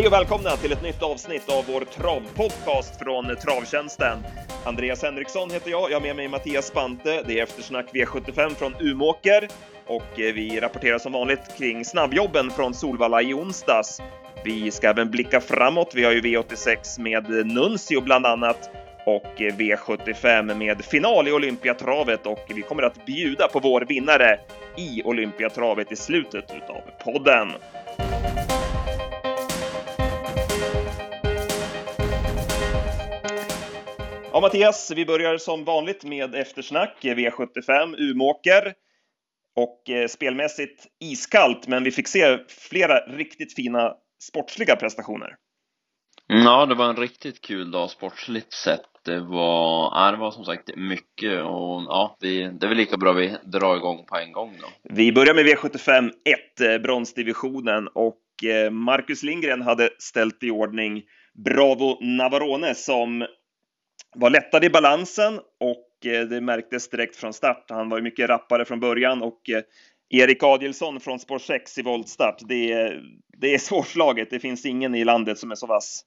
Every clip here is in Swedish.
Hej och välkomna till ett nytt avsnitt av vår travpodcast från Travtjänsten. Andreas Henriksson heter jag, jag har med mig Mattias Spante. Det är eftersnack V75 från Umåker och eh, vi rapporterar som vanligt kring snabbjobben från Solvalla i onsdags. Vi ska även blicka framåt. Vi har ju V86 med Nuncio bland annat och eh, V75 med final i Olympiatravet och vi kommer att bjuda på vår vinnare i Olympiatravet i slutet utav podden. Ja, Mattias, vi börjar som vanligt med eftersnack, V75, Umåker. Och eh, spelmässigt iskallt, men vi fick se flera riktigt fina sportsliga prestationer. Ja, det var en riktigt kul dag sportsligt sett. Det var, ja, det var som sagt mycket och ja, vi, det är väl lika bra vi drar igång på en gång då. Vi börjar med V75 1, eh, bronsdivisionen och eh, Marcus Lindgren hade ställt i ordning Bravo Navarone som var lättad i balansen och eh, det märktes direkt från start. Han var ju mycket rappare från början och eh, Erik Adielsson från spår 6 i voltstart. Det är, det är svårslaget. Det finns ingen i landet som är så vass.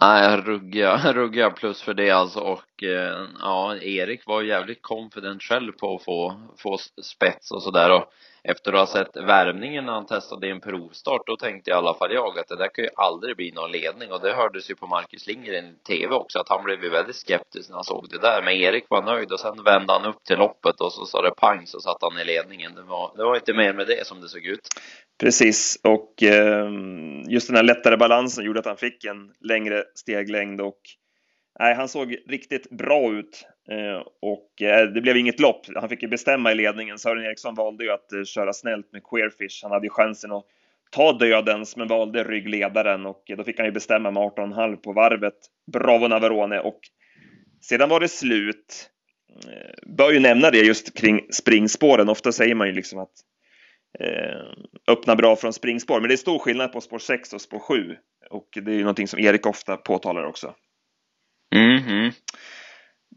Nej, ruggiga, ruggiga plus för det alltså och eh, ja, Erik var jävligt confident själv på att få, få spets och sådär och efter att ha sett värmningen när han testade i en provstart, då tänkte i alla fall jag att det där kan ju aldrig bli någon ledning och det hördes ju på Marcus Lindgren i tv också att han blev ju väldigt skeptisk när han såg det där. Men Erik var nöjd och sen vände han upp till loppet och så sa det pang så satt han i ledningen. Det var, det var inte mer med det som det såg ut. Precis, och eh, just den här lättare balansen gjorde att han fick en längre steglängd och nej, han såg riktigt bra ut. Eh, och eh, det blev inget lopp. Han fick ju bestämma i ledningen. Sören Eriksson valde ju att eh, köra snällt med Queerfish. Han hade ju chansen att ta dödens, men valde ryggledaren och då fick han ju bestämma med 18,5 på varvet. Bravo Navarone och sedan var det slut. Bör ju nämna det just kring springspåren. Ofta säger man ju liksom att öppna bra från springspår, men det är stor skillnad på spår 6 och spår 7 och det är ju någonting som Erik ofta påtalar också. Mm -hmm.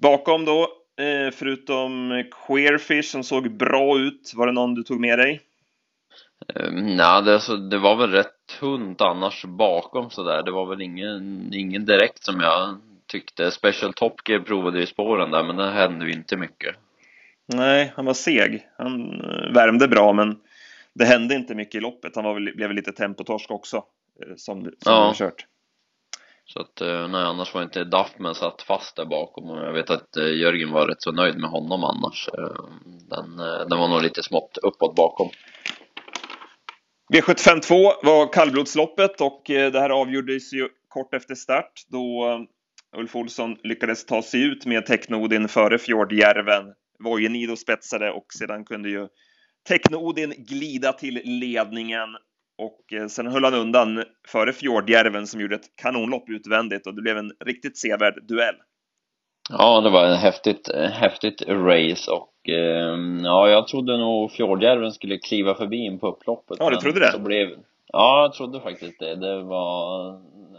Bakom då, eh, förutom Queerfish som såg bra ut, var det någon du tog med dig? Um, Nej, det, alltså, det var väl rätt tunt annars bakom sådär. Det var väl ingen, ingen direkt som jag tyckte. Special Top Gear provade ju spåren där, men det hände ju inte mycket. Nej, han var seg. Han eh, värmde bra, men det hände inte mycket i loppet. Han var väl, blev väl lite tempotorsk också, eh, som, som ja. kört. Så att, eh, nej, annars var inte Duffman satt fast där bakom och jag vet att eh, Jörgen var rätt så nöjd med honom annars. Eh, den, den var nog lite smått uppåt bakom. V752 var kallblodsloppet och det här avgjordes ju kort efter start då Ulf Olsson lyckades ta sig ut med Technodin före Fjordjärven. Vojenido spetsade och sedan kunde ju Technodin glida till ledningen och eh, sen höll han undan före Fjordjärven som gjorde ett kanonlopp utvändigt och det blev en riktigt sevärd duell. Ja, det var en häftigt, häftigt race och eh, ja, jag trodde nog Fjordjärven skulle kliva förbi in på upploppet. Ja, du trodde det? Blev, ja, jag trodde faktiskt det. Det var,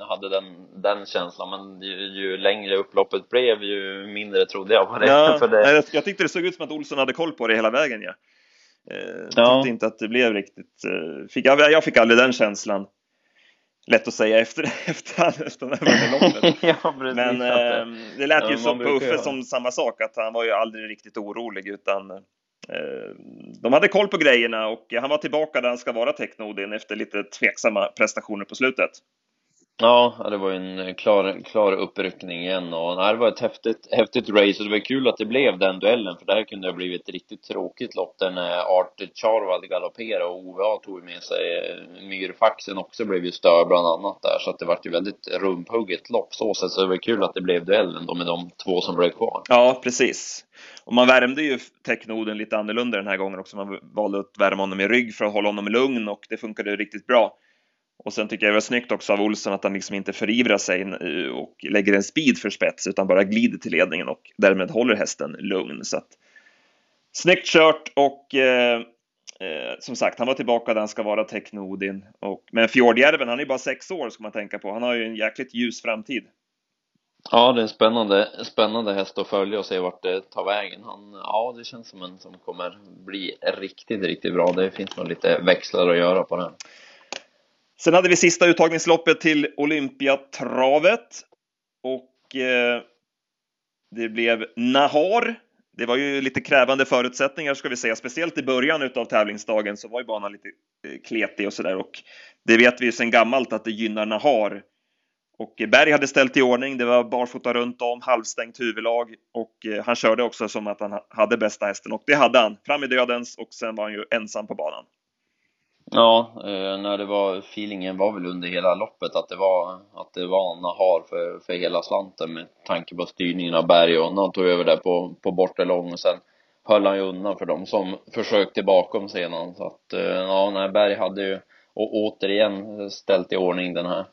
hade den, den känslan, men ju, ju längre upploppet blev, ju mindre trodde jag på det. Ja, för det. Jag, jag tyckte det såg ut som att Olsson hade koll på det hela vägen, ja. Eh, ja. Tyckte inte att det blev riktigt... Eh, fick, jag, jag fick aldrig den känslan. Lätt att säga efter, efter, efter det här loppet. ja, precis, Men eh, det lät ja, ju som på Uffe som samma sak, att han var ju aldrig riktigt orolig utan eh, de hade koll på grejerna och han var tillbaka där han ska vara Technodin efter lite tveksamma prestationer på slutet. Ja, det var ju en eh, klar, klar uppryckning igen och nej, det var ett häftigt, häftigt race och det var kul att det blev den duellen för det här kunde ha blivit ett riktigt tråkigt lopp där när Art Charvad galopperade och OVA tog med sig eh, Myrfaxen också blev ju störd bland annat där så att det var ju väldigt rumphugget lopp så sett så det var kul att det blev duellen då med de två som blev kvar. Ja, precis. Och man värmde ju Technoden lite annorlunda den här gången också. Man valde att värma honom i rygg för att hålla honom lugn och det funkade riktigt bra. Och sen tycker jag det var snyggt också av Olsson att han liksom inte förivrar sig och lägger en speed för spets utan bara glider till ledningen och därmed håller hästen lugn. Så att, snyggt kört och eh, eh, som sagt, han var tillbaka där han ska vara Technodin. Och, men Fjordjärven, han är bara sex år ska man tänka på. Han har ju en jäkligt ljus framtid. Ja, det är en spännande, spännande häst att följa och se vart det tar vägen. Han, ja, det känns som en som kommer bli riktigt, riktigt bra. Det finns nog lite växlar att göra på den. Sen hade vi sista uttagningsloppet till Olympiatravet och eh, det blev Nahar. Det var ju lite krävande förutsättningar ska vi säga, speciellt i början av tävlingsdagen så var ju banan lite eh, kletig och sådär och det vet vi ju sedan gammalt att det gynnar Nahar. Och Berg hade ställt i ordning, det var barfota runt om, halvstängt huvudlag och eh, han körde också som att han hade bästa hästen och det hade han. Fram i dödens och sen var han ju ensam på banan. Ja, eh, när det var, feelingen var väl under hela loppet att det var, att det var Nahar för, för hela slanten med tanke på styrningen av Berg och han tog över där på, på bortre lång och sen höll han ju undan för dem som försökte bakom sedan så att eh, ja, när Berg hade ju och återigen ställt i ordning den här.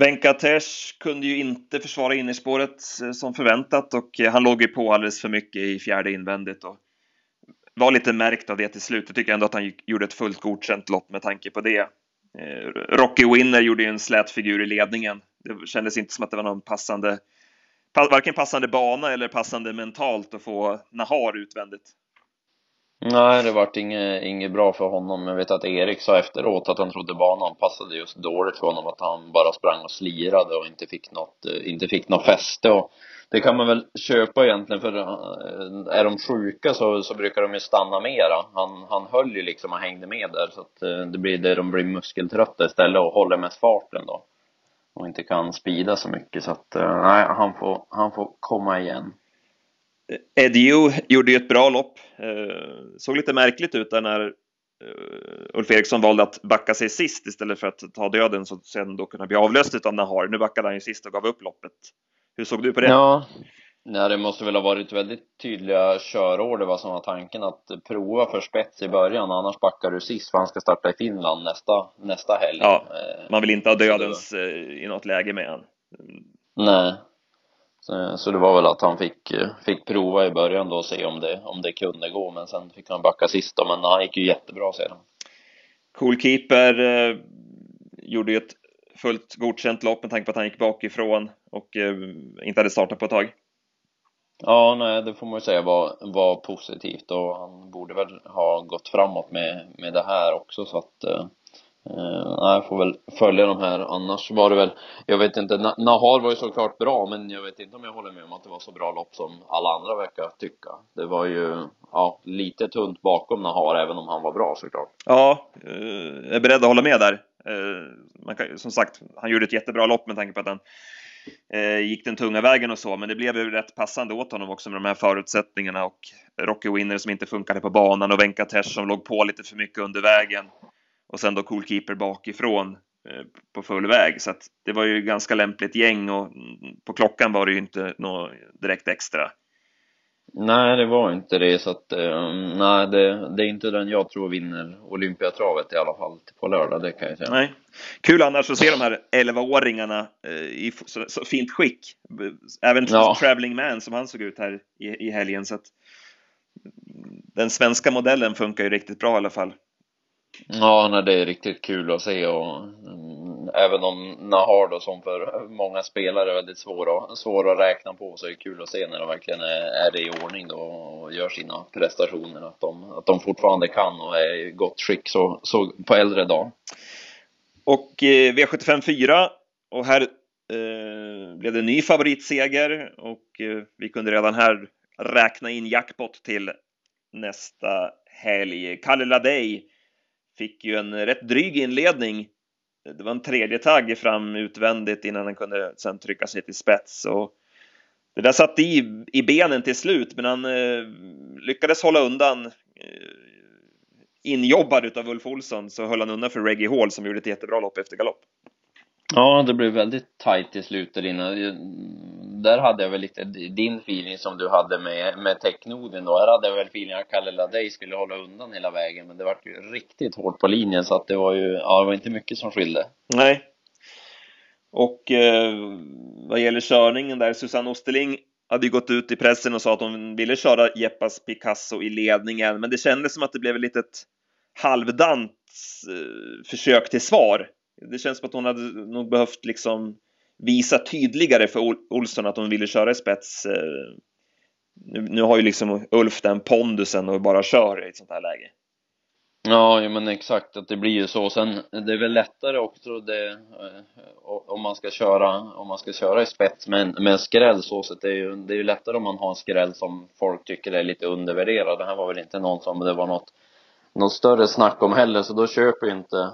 Venkatesh kunde ju inte försvara innerspåret eh, som förväntat och han låg ju på alldeles för mycket i fjärde invändigt och var lite märkt av det till slut. Jag tycker ändå att han gjorde ett fullt godkänt lopp med tanke på det. Eh, Rocky Winner gjorde ju en slät figur i ledningen. Det kändes inte som att det var någon passande, varken passande bana eller passande mentalt att få Nahar utvändigt. Nej, det vart inget, inget bra för honom. Jag vet att Erik sa efteråt att han trodde banan passade just dåligt för honom, att han bara sprang och slirade och inte fick något, eh, inte fick något fäste. Och det kan man väl köpa egentligen för eh, är de sjuka så, så brukar de ju stanna mera. Han, han höll ju liksom och hängde med där så att eh, det blir det de blir muskeltrötta istället och håller mest farten då. Och inte kan spida så mycket så att eh, nej, han får, han får komma igen. Edio gjorde ju ett bra lopp. Såg lite märkligt ut där när Ulf Eriksson valde att backa sig sist istället för att ta döden så sen då kunna bli avlöst av Nahar. Nu backade han ju sist och gav upp loppet. Hur såg du på det? Ja, Nej, det måste väl ha varit väldigt tydliga körorder vad som var tanken att prova för spets i början, annars backar du sist för han ska starta i Finland nästa, nästa helg. Ja, eh, man vill inte ha dödens det... Eh, i något läge med han. Nej. Så, det var väl att han fick, fick prova i början då och se om det, om det kunde gå, men sen fick han backa sist då, men han gick ju jättebra sedan. Coolkeeper eh, gjorde ju ett fullt godkänt lopp med tanke på att han gick bakifrån och eh, inte hade startat på ett tag. Ja, nej, det får man ju säga var, var positivt och han borde väl ha gått framåt med, med det här också så att eh, eh jag får väl följa de här. Annars var det väl jag vet inte Nahar var ju såklart bra men jag vet inte om jag håller med om att det var så bra lopp som alla andra verkar tycka. Det var ju ja lite tunt bakom Nahar även om han var bra såklart. Ja eh, jag är beredd att hålla med där Eh, kan, som sagt, han gjorde ett jättebra lopp med tanke på att han eh, gick den tunga vägen och så, men det blev ju rätt passande åt honom också med de här förutsättningarna och Rocky Winner som inte funkade på banan och Venkatesh som låg på lite för mycket under vägen och sen då Coolkeeper bakifrån eh, på full väg. Så att det var ju ganska lämpligt gäng och mm, på klockan var det ju inte något direkt extra. Nej, det var inte det så att, um, nej det, det, är inte den jag tror vinner Olympiatravet i alla fall på lördag, det kan jag säga. Nej. Kul annars att se de här 11-åringarna eh, i så, så, fint skick. Även ja. Traveling Man som han såg ut här i, i helgen. Så att, den svenska modellen funkar ju riktigt bra i alla fall. Ja, nej, det är riktigt kul att se och mm, även om Nahar då som för många spelare är väldigt svår att, svår att räkna på så är det kul att se när de verkligen är, är i ordning då och gör sina prestationer att de, att de fortfarande kan och är i gott skick så, så på äldre dag. Och eh, V75 4 och här eh, blev det en ny favoritseger och eh, vi kunde redan här räkna in jackpot till nästa helg. Kalle Ladej fick ju en rätt dryg inledning. Det var en tredje tagg fram utvändigt innan han kunde sen trycka sig till spets. Och det där satt i, i benen till slut, men han eh, lyckades hålla undan. Eh, injobbad utav Ulf Olsson så höll han undan för Reggie Hall som gjorde ett jättebra lopp efter galopp. Ja, det blev väldigt tajt i slutet innan. Där hade jag väl lite din feeling som du hade med, med Technoden då. Här hade jag väl feeling att Kalle Ladej skulle hålla undan hela vägen, men det var ju riktigt hårt på linjen så att det var ju, ja det var inte mycket som skilde. Nej. Och eh, vad gäller körningen där, Susanne Osterling hade ju gått ut i pressen och sa att hon ville köra Jeppas Picasso i ledningen, men det kändes som att det blev ett litet halvdant eh, försök till svar det känns som att hon hade nog behövt liksom visa tydligare för Olsson att hon ville köra i spets. Eh, nu, nu har ju liksom Ulf den pondusen och bara kör i ett sånt här läge. Ja, men exakt, att det blir ju så. Sen, det är väl lättare också det, eh, om man ska köra, om man ska köra i spets med en, med en skräll så sett, det är ju, det är ju lättare om man har en skräll som folk tycker är lite undervärderad. Det här var väl inte någon som det var något, något större snack om heller, så då köper ju inte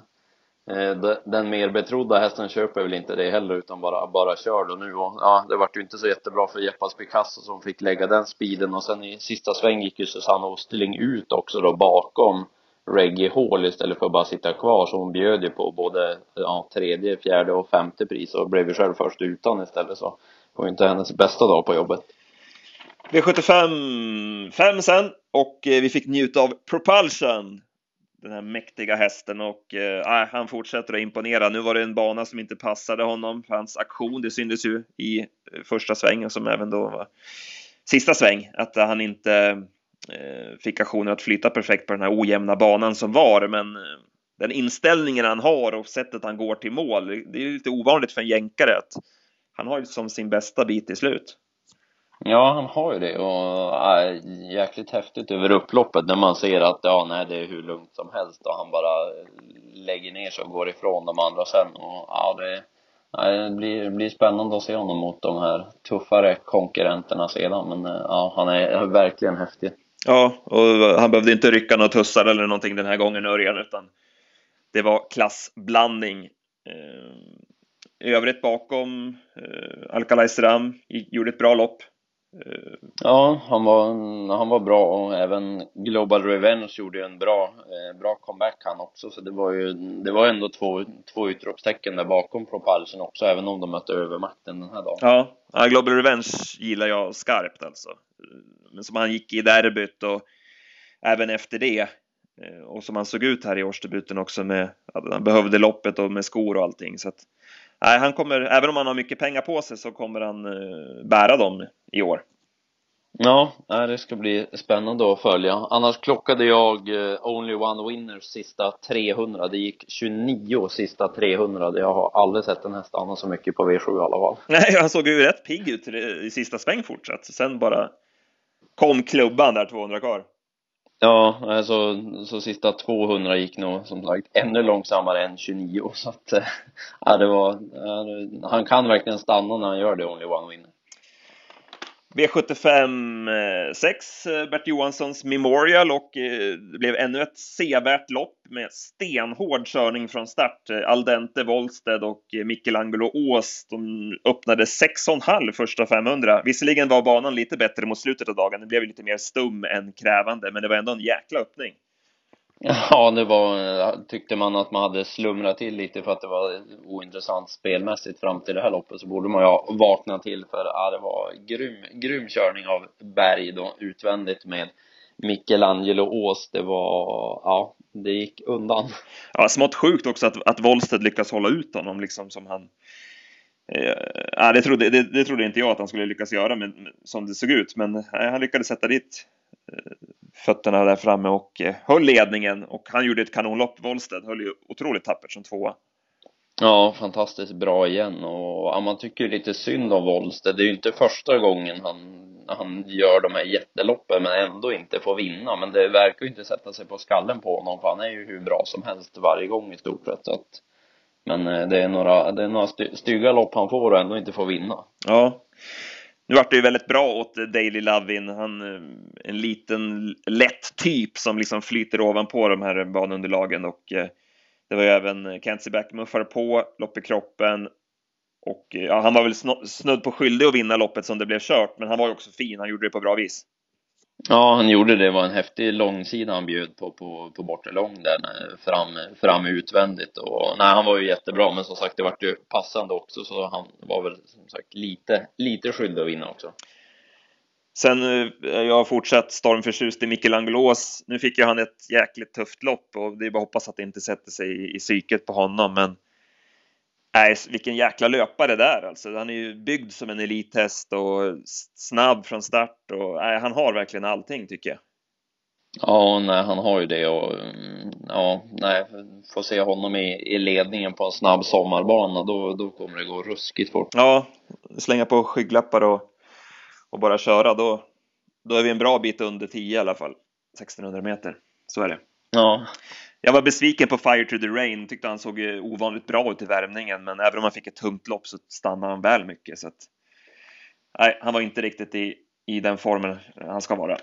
Eh, den mer betrodda hästen köper väl inte det heller utan bara, bara kör då nu och ja, det vart ju inte så jättebra för Jeppas Picasso som fick lägga den speeden och sen i sista sväng gick ju Susanne Osterling ut också då bakom Reggie Hall istället för att bara sitta kvar så hon bjöd ju på både ja, tredje, fjärde och femte pris och blev ju själv först utan istället så det var inte hennes bästa dag på jobbet. V75 5 sen och eh, vi fick njuta av Propulsion. Den här mäktiga hästen och eh, ah, han fortsätter att imponera. Nu var det en bana som inte passade honom för hans aktion. Det syntes ju i eh, första svängen som även då var sista sväng att han inte Eh, fick aktionen att flyta perfekt på den här ojämna banan som var, men eh, den inställningen han har och sättet han går till mål, det är lite ovanligt för en jänkare att han har ju som sin bästa bit i slut. Ja, han har ju det och äh, jäkligt häftigt över upploppet när man ser att ja, nej, det är hur lugnt som helst och han bara lägger ner sig och går ifrån de andra sen och ja, det, nej, det blir, det blir spännande att se honom mot de här tuffare konkurrenterna sedan men äh, ja, han är verkligen häftig. Ja, och han behövde inte rycka några tussar eller någonting den här gången, Örjan, utan det var klassblandning. Eh, I övrigt bakom eh, Alcalay Ram gjorde ett bra lopp. Ja, han var, han var bra och även Global Revenge gjorde en bra, eh, bra comeback han också så det var ju, det var ändå två, två utropstecken där bakom Propulsion också även om de mötte övermakten den här dagen. Ja, Global Revenge gillar jag skarpt alltså men som han gick i derbyt och även efter det. Eh, och som han såg ut här i årsdebuten också med att han behövde loppet och med skor och allting. Så att, nej, han kommer, även om han har mycket pengar på sig så kommer han eh, bära dem i år. Ja, det ska bli spännande att följa. Annars klockade jag eh, Only One Winners sista 300. Det gick 29 sista 300. Jag har aldrig sett en häst stanna så mycket på V7 i alla fall. Nej, han såg ju rätt pigg ut i sista sväng fortsatt. Sen bara kom klubban där 200 kvar. Ja, alltså, så sista 200 gick nog som sagt ännu långsammare än 29 så att, eh, ja det var, ja, han kan verkligen stanna när han gör det, Only One Winner. V75 6, eh, Bert Johanssons Memorial och eh, det blev ännu ett sevärt lopp med stenhård körning från start. Eh, Aldente Wollsted och Michelangelo Ås, de öppnade 6,5 första 500. Visserligen var banan lite bättre mot slutet av dagen, den blev lite mer stum än krävande, men det var ändå en jäkla öppning. Ja, det var, tyckte man att man hade slumrat till lite för att det var ointressant spelmässigt fram till det här loppet så borde man ju ha vaknat till för ja, det var grym, grym körning av Berg då utvändigt med Michelangelo Ås. Det var, ja, det gick undan. Ja, smått sjukt också att, att Wollsted lyckas hålla ut honom liksom som han eh, Ja, det trodde, det, det trodde inte jag att han skulle lyckas göra men, som det såg ut, men nej, han lyckades sätta dit fötterna där framme och eh, höll ledningen och han gjorde ett kanonlopp. Wollsted höll ju otroligt tappert som tvåa. Ja, fantastiskt bra igen och ja, man tycker lite synd om Wollsted. Det är ju inte första gången han, han gör de här jätteloppen men ändå inte får vinna. Men det verkar ju inte sätta sig på skallen på honom för han är ju hur bra som helst varje gång i stort sett. Så att, men eh, det är några, det är några stygga lopp han får och ändå inte får vinna. Ja. Nu vart det ju väldigt bra åt Daily Lovin. Han eh, en liten lätt typ som liksom flyter ovanpå de här banunderlagen och eh, det var ju även Kenzie Backmuffar på, lopp i kroppen och eh, ja, han var väl snudd på skyldig att vinna loppet som det blev kört, men han var ju också fin. Han gjorde det på bra vis. Ja, han gjorde det. Det var en häftig långsida han bjöd på, på, på bortre lång där, fram, fram utvändigt. Och, nej, han var ju jättebra, men som sagt, det vart ju passande också, så han var väl som sagt lite, lite skyldig att vinna också. Sen, eh, jag har fortsatt stormförtjust i Michelangelos. Nu fick ju han ett jäkligt tufft lopp och det är bara att hoppas att det inte sätter sig i, i psyket på honom, men Nej, vilken jäkla löpare där alltså. Han är ju byggd som en elithäst och snabb från start och nej, han har verkligen allting tycker jag. Ja, nej, han har ju det och mm, ja, nej, får se honom i, i ledningen på en snabb sommarbana, då, då kommer det gå ruskigt fort. Ja, slänga på skygglappar och, och bara köra, då, då är vi en bra bit under 10 i alla fall. 1600 meter, så är det. Ja. Jag var besviken på Fire to the Rain, tyckte han såg eh, ovanligt bra ut i värmningen, men även om han fick ett tungt lopp så stannade han väl mycket. Så att, nej, han var inte riktigt i, i den formen han ska vara.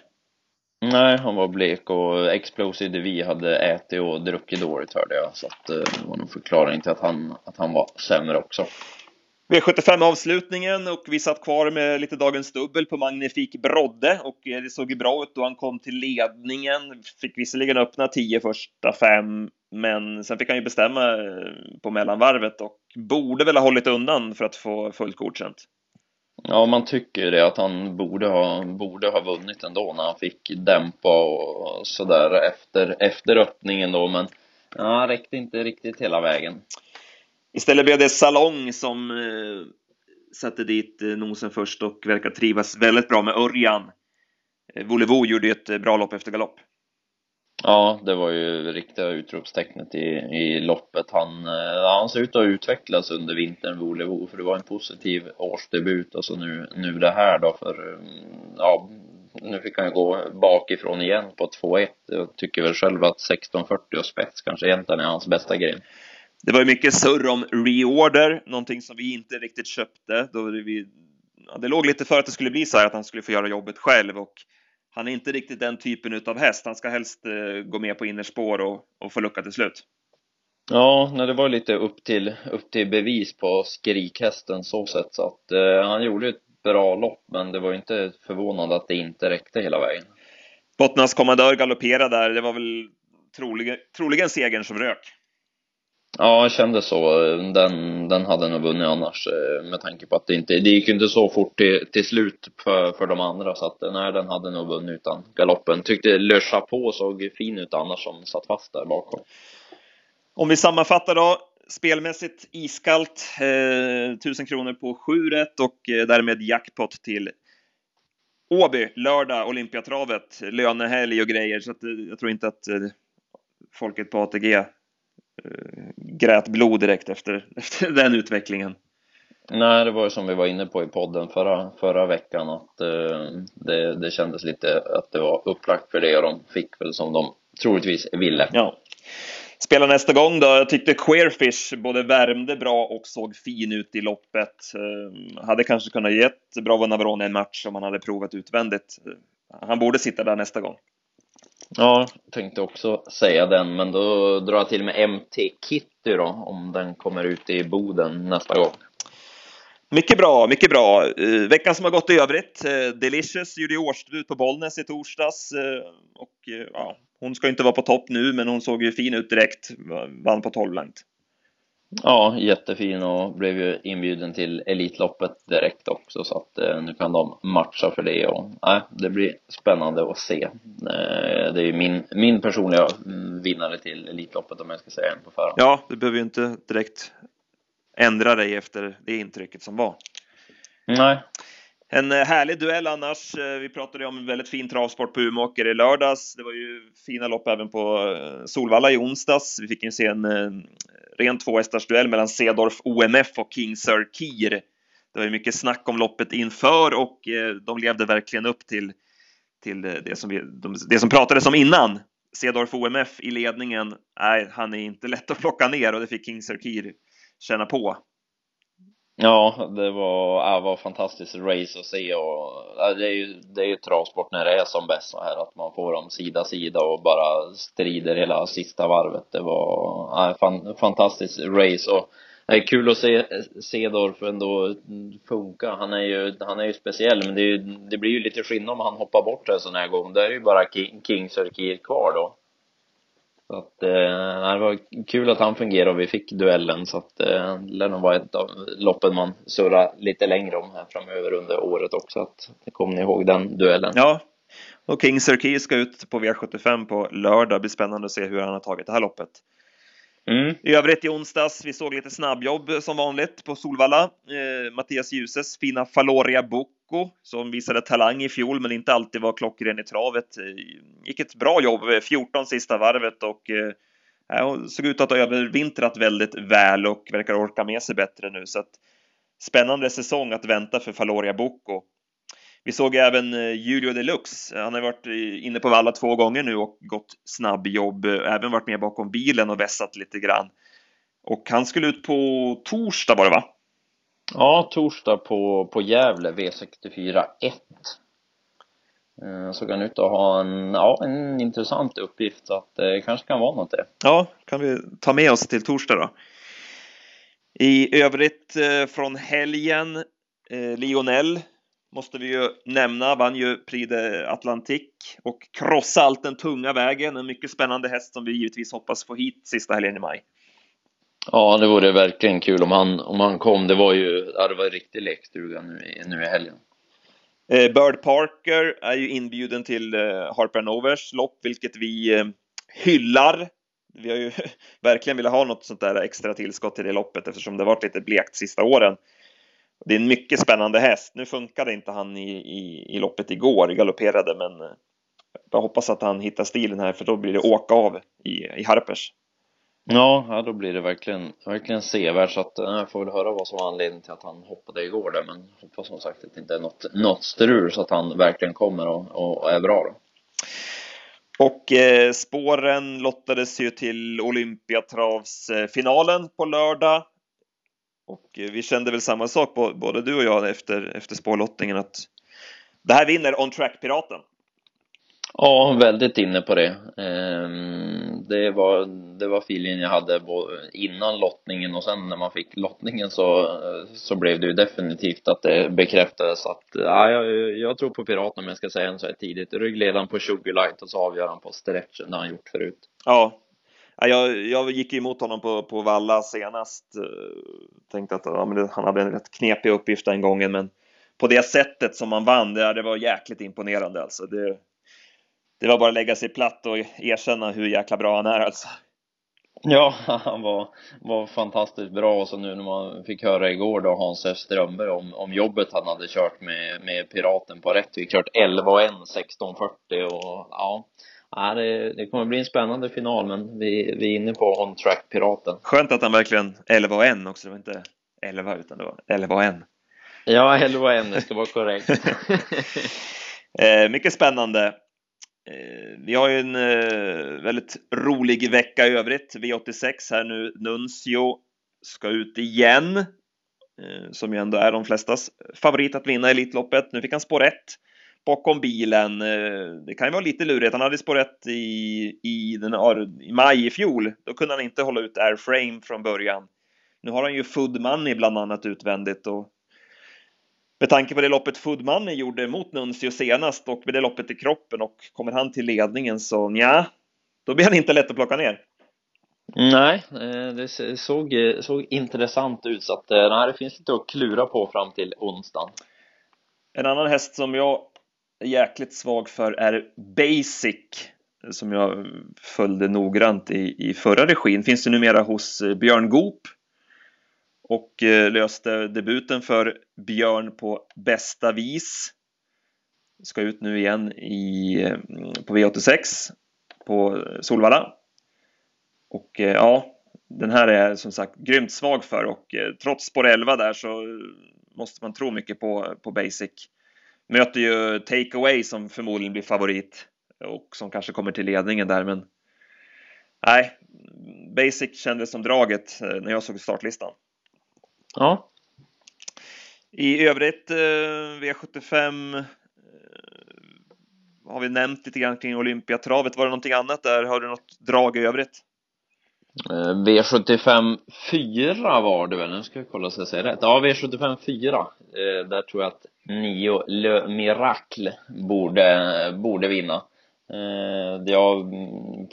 Nej, han var blek och Explosive Vi hade ätit och druckit dåligt hörde jag. Så att, eh, det var nog förklaring till att han, att han var sämre också. V75 avslutningen och vi satt kvar med lite dagens dubbel på Magnifik Brodde och eh, det såg ju bra ut då han kom till ledningen. Fick visserligen öppna 10 första fem, men sen fick han ju bestämma eh, på mellanvarvet och borde väl ha hållit undan för att få fullt godkänt. Ja, man tycker det att han borde ha, borde ha vunnit ändå när han fick dämpa och sådär efter, efter öppningen då, men ja, han räckte inte riktigt hela vägen. Istället blev det Salong som eh, satte dit eh, nosen först och verkar trivas väldigt bra med Örjan. Eh, Volevo gjorde ett eh, bra lopp efter galopp. Ja, det var ju riktiga utropstecknet i, i loppet. Han, eh, han ser ut att utvecklas under vintern, Volevo, för det var en positiv årsdebut och så nu, nu det här då för, mm, ja, nu fick han ju gå bakifrån igen på 2-1. Jag tycker väl själv att 16.40 och spets kanske egentligen är hans bästa grej. Det var ju mycket surr om reorder, någonting som vi inte riktigt köpte. Då vi, ja, det låg lite för att det skulle bli så här att han skulle få göra jobbet själv och han är inte riktigt den typen av häst. Han ska helst eh, gå med på innerspår och, och få lucka till slut. Ja, nej, det var lite upp till, upp till bevis på skrikhästen så sett så att eh, han gjorde ett bra lopp men det var inte förvånande att det inte räckte hela vägen. Bottnas kommandör galopperade där. Det var väl troligen, troligen segern som rök. Ja, jag kände så. Den, den hade nog vunnit annars eh, med tanke på att det inte, det gick ju inte så fort till, till slut för, för de andra så att nej, den hade nog vunnit utan galoppen. Tyckte Le på såg fin ut annars som satt fast där bakom. Om vi sammanfattar då. Spelmässigt iskallt, eh, 1000 kronor på 7 rätt och eh, därmed jackpot till Åby, lördag, Olympiatravet, lönehelg och grejer. Så att, eh, jag tror inte att eh, folket på ATG grät blod direkt efter, efter den utvecklingen. Nej, det var ju som vi var inne på i podden förra, förra veckan att eh, det, det kändes lite att det var upplagt för det och de fick väl som de troligtvis ville. Ja. Spela nästa gång då. Jag tyckte Queerfish både värmde bra och såg fin ut i loppet. Eh, hade kanske kunnat gett Bravo Navarone en match om han hade provat utvändigt. Han borde sitta där nästa gång. Ja, tänkte också säga den, men då drar jag till med MT Kitty då, om den kommer ut i Boden nästa gång. Mycket bra, mycket bra. Uh, veckan som har gått i övrigt. Uh, Delicious gjorde ju årsdebut på Bollnäs i torsdags. Uh, och ja, hon ska inte vara på topp nu, men hon såg ju fin ut direkt. Vann på 12 långt. Ja, jättefin och blev ju inbjuden till Elitloppet direkt också så att eh, nu kan de matcha för det och nej, det blir spännande att se. Eh, det är ju min, min personliga vinnare till Elitloppet om jag ska säga en på förhand. Ja, du behöver ju inte direkt ändra dig efter det intrycket som var. Nej. En eh, härlig duell annars. Vi pratade om en väldigt fin travsport på Umeåker i lördags. Det var ju fina lopp även på Solvalla i onsdags. Vi fick ju se en ren tvåhästarsduell mellan Cedorf OMF och King Sir Kir. Det var ju mycket snack om loppet inför och eh, de levde verkligen upp till, till eh, det, som vi, det som pratades om innan. Cedorf OMF i ledningen, nej, han är inte lätt att plocka ner och det fick King Sir Kir känna på. Ja, det var, ja, var fantastiskt race att se och det är ju, det är ju travsport när det är som bäst så här att man får dem sida sida och bara strider hela sista varvet. Det var ja, fan, fantastiskt race och det är kul att se Cedorf ändå funka. Han är ju, han är ju speciell men det, är, det blir ju lite skillnad om han hoppar bort en sån här gång. Det är ju bara King, King Sir kvar då. Så att, eh, det var kul att han fungerade och vi fick duellen så att eh, det lär nog vara ett av loppen man surrar lite längre om här framöver under året också. Att, kommer ni ihåg den duellen? Ja, och King Sir ska ut på V75 på lördag. Det blir spännande att se hur han har tagit det här loppet. Mm. I övrigt i onsdags, vi såg lite snabbjobb som vanligt på Solvalla. Eh, Mattias Ljuses fina Faloria Bocco som visade talang i fjol men inte alltid var klockren i travet. Eh, gick ett bra jobb, eh, 14 sista varvet och eh, såg ut att ha övervintrat väldigt väl och verkar orka med sig bättre nu. Så att, spännande säsong att vänta för Faloria Bocco. Vi såg även eh, Julio Deluxe. Han har varit inne på Valla två gånger nu och gått snabbjobb. Även varit med bakom bilen och vässat lite grann. Och han skulle ut på torsdag var det va? Ja, torsdag på, på Gävle V64 1. Såg han ut att ha en, ja, en intressant uppgift så att det kanske kan vara något det. Ja, kan vi ta med oss till torsdag då. I övrigt eh, från helgen, eh, Lionel måste vi ju nämna, vann ju Prix de och krossa allt den tunga vägen. En mycket spännande häst som vi givetvis hoppas få hit sista helgen i maj. Ja, det vore verkligen kul om han, om han kom. Det var ju, det var en riktig lekstuga nu, i, nu i helgen. Eh, Bird Parker är ju inbjuden till eh, Harper Novers lopp, vilket vi eh, hyllar. Vi har ju verkligen velat ha något sånt där extra tillskott till det loppet eftersom det varit lite blekt sista åren. Det är en mycket spännande häst. Nu funkade inte han i, i, i loppet igår, galopperade, men jag hoppas att han hittar stilen här för då blir det åka av i, i Harpers. Ja, ja, då blir det verkligen, verkligen sevärt så att jag får väl höra vad som var anledningen till att han hoppade igår där men hoppas som sagt att det inte är något, något strul så att han verkligen kommer och, och är bra då. Och eh, spåren lottades ju till Olympiatravsfinalen på lördag. Och eh, vi kände väl samma sak, både du och jag, efter, efter spårlottningen att det här vinner On Track-piraten. Ja, väldigt inne på det. Ehm, det var, det var feelingen jag hade innan lottningen och sen när man fick lottningen så, så blev det ju definitivt att det bekräftades att ja, jag, jag tror på Piraten om jag ska säga en så här tidigt. Ryggledaren på Sugarlight och så avgör han på stretchen, det har han gjort förut. Ja, jag, jag gick emot honom på, på Valla senast. Eh, tänkte att ja, men han hade en rätt knepig uppgift den gången, men på det sättet som han vann, det, det var jäkligt imponerande alltså. Det, det var bara att lägga sig platt och erkänna hur jäkla bra han är alltså. Ja, han var, var fantastiskt bra och så nu när man fick höra igår då Hans F Strömberg om, om jobbet han hade kört med, med Piraten på Rättvik, kört 11 och 1, 16.40 och ja, ja det, det kommer bli en spännande final men vi, vi är inne på on track Piraten. Skönt att han verkligen 11 och 1 också, det var inte 11 utan det var 11 och 1. Ja, 11 och 1, det ska vara korrekt. eh, mycket spännande. Eh, vi har ju en eh, väldigt rolig vecka i övrigt. V86 här nu. Nuncio ska ut igen, eh, som ju ändå är de flestas favorit att vinna Elitloppet. Nu fick han spår 1 bakom bilen. Det kan ju vara lite lurigt. Han hade spår 1 i, i, den, i maj i fjol. Då kunde han inte hålla ut airframe från början. Nu har han ju Food Money bland annat utvändigt och med tanke på det loppet Food Money gjorde mot Nuncio senast och med det loppet i kroppen och kommer han till ledningen så ja, då blir han inte lätt att plocka ner. Nej, eh, det såg, såg intressant ut så att eh, nej, det finns lite att klura på fram till onsdagen. En annan häst som jag jäkligt svag för är Basic som jag följde noggrant i, i förra regin. Finns det numera hos eh, Björn Goop och eh, löste debuten för Björn på bästa vis. Ska ut nu igen i, eh, på V86 på eh, Solvalla. Och eh, ja, den här är som sagt grymt svag för och trots spår 11 där så måste man tro mycket på, på Basic. Möter ju Takeaway som förmodligen blir favorit och som kanske kommer till ledningen där men nej, Basic kändes som draget när jag såg startlistan. Ja. I övrigt, eh, V75 eh, har vi nämnt lite grann kring Olympiatravet. Var det någonting annat där? Har du något drag i övrigt? Eh, V75 4 var det väl, nu ska jag kolla så jag säger rätt. Ja, V75 4. Där tror jag att Nio Le Miracle borde, borde vinna. Eh, jag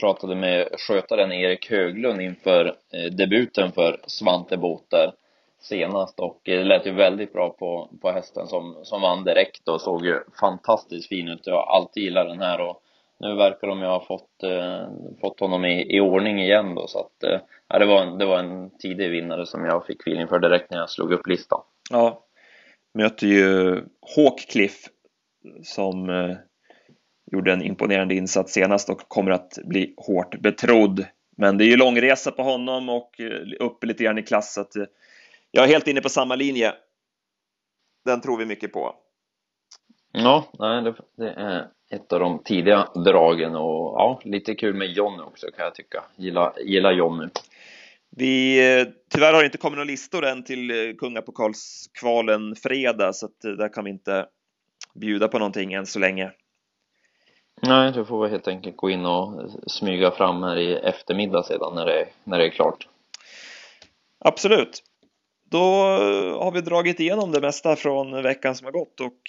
pratade med skötaren Erik Höglund inför eh, debuten för Svante Båter senast och det lät ju väldigt bra på, på hästen som, som vann direkt och såg ju fantastiskt fin ut. Jag har alltid gillat den här och nu verkar de ju ha fått, eh, fått honom i, i ordning igen då så att eh, det, var en, det var en tidig vinnare som jag fick feeling för direkt när jag slog upp listan. Ja, möter ju Hawkcliff som eh, gjorde en imponerande insats senast och kommer att bli hårt betrodd. Men det är ju långresa på honom och eh, upp lite grann i klass så att eh, jag är helt inne på samma linje. Den tror vi mycket på. Ja, det, är ett av de tidiga dragen och ja, lite kul med Jonny också kan jag tycka. Gilla, gilla Jonny. Vi, eh, tyvärr har det inte kommit några listor än till eh, kungapokalskvalen fredag, så att eh, där kan vi inte bjuda på någonting än så länge. Nej, du får väl helt enkelt gå in och smyga fram här i eftermiddag sedan när det, när det är klart. Absolut. Då har vi dragit igenom det mesta från veckan som har gått och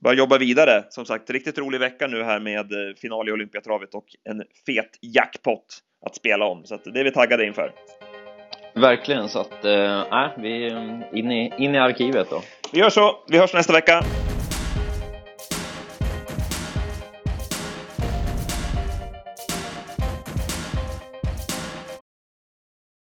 börjar jobba vidare. Som sagt, riktigt rolig vecka nu här med final i Olympiatravet och en fet jackpot att spela om. Så det är vi taggade inför. Verkligen, så att, äh, vi är mm, in i, in i arkivet då. Vi gör så. Vi hörs nästa vecka.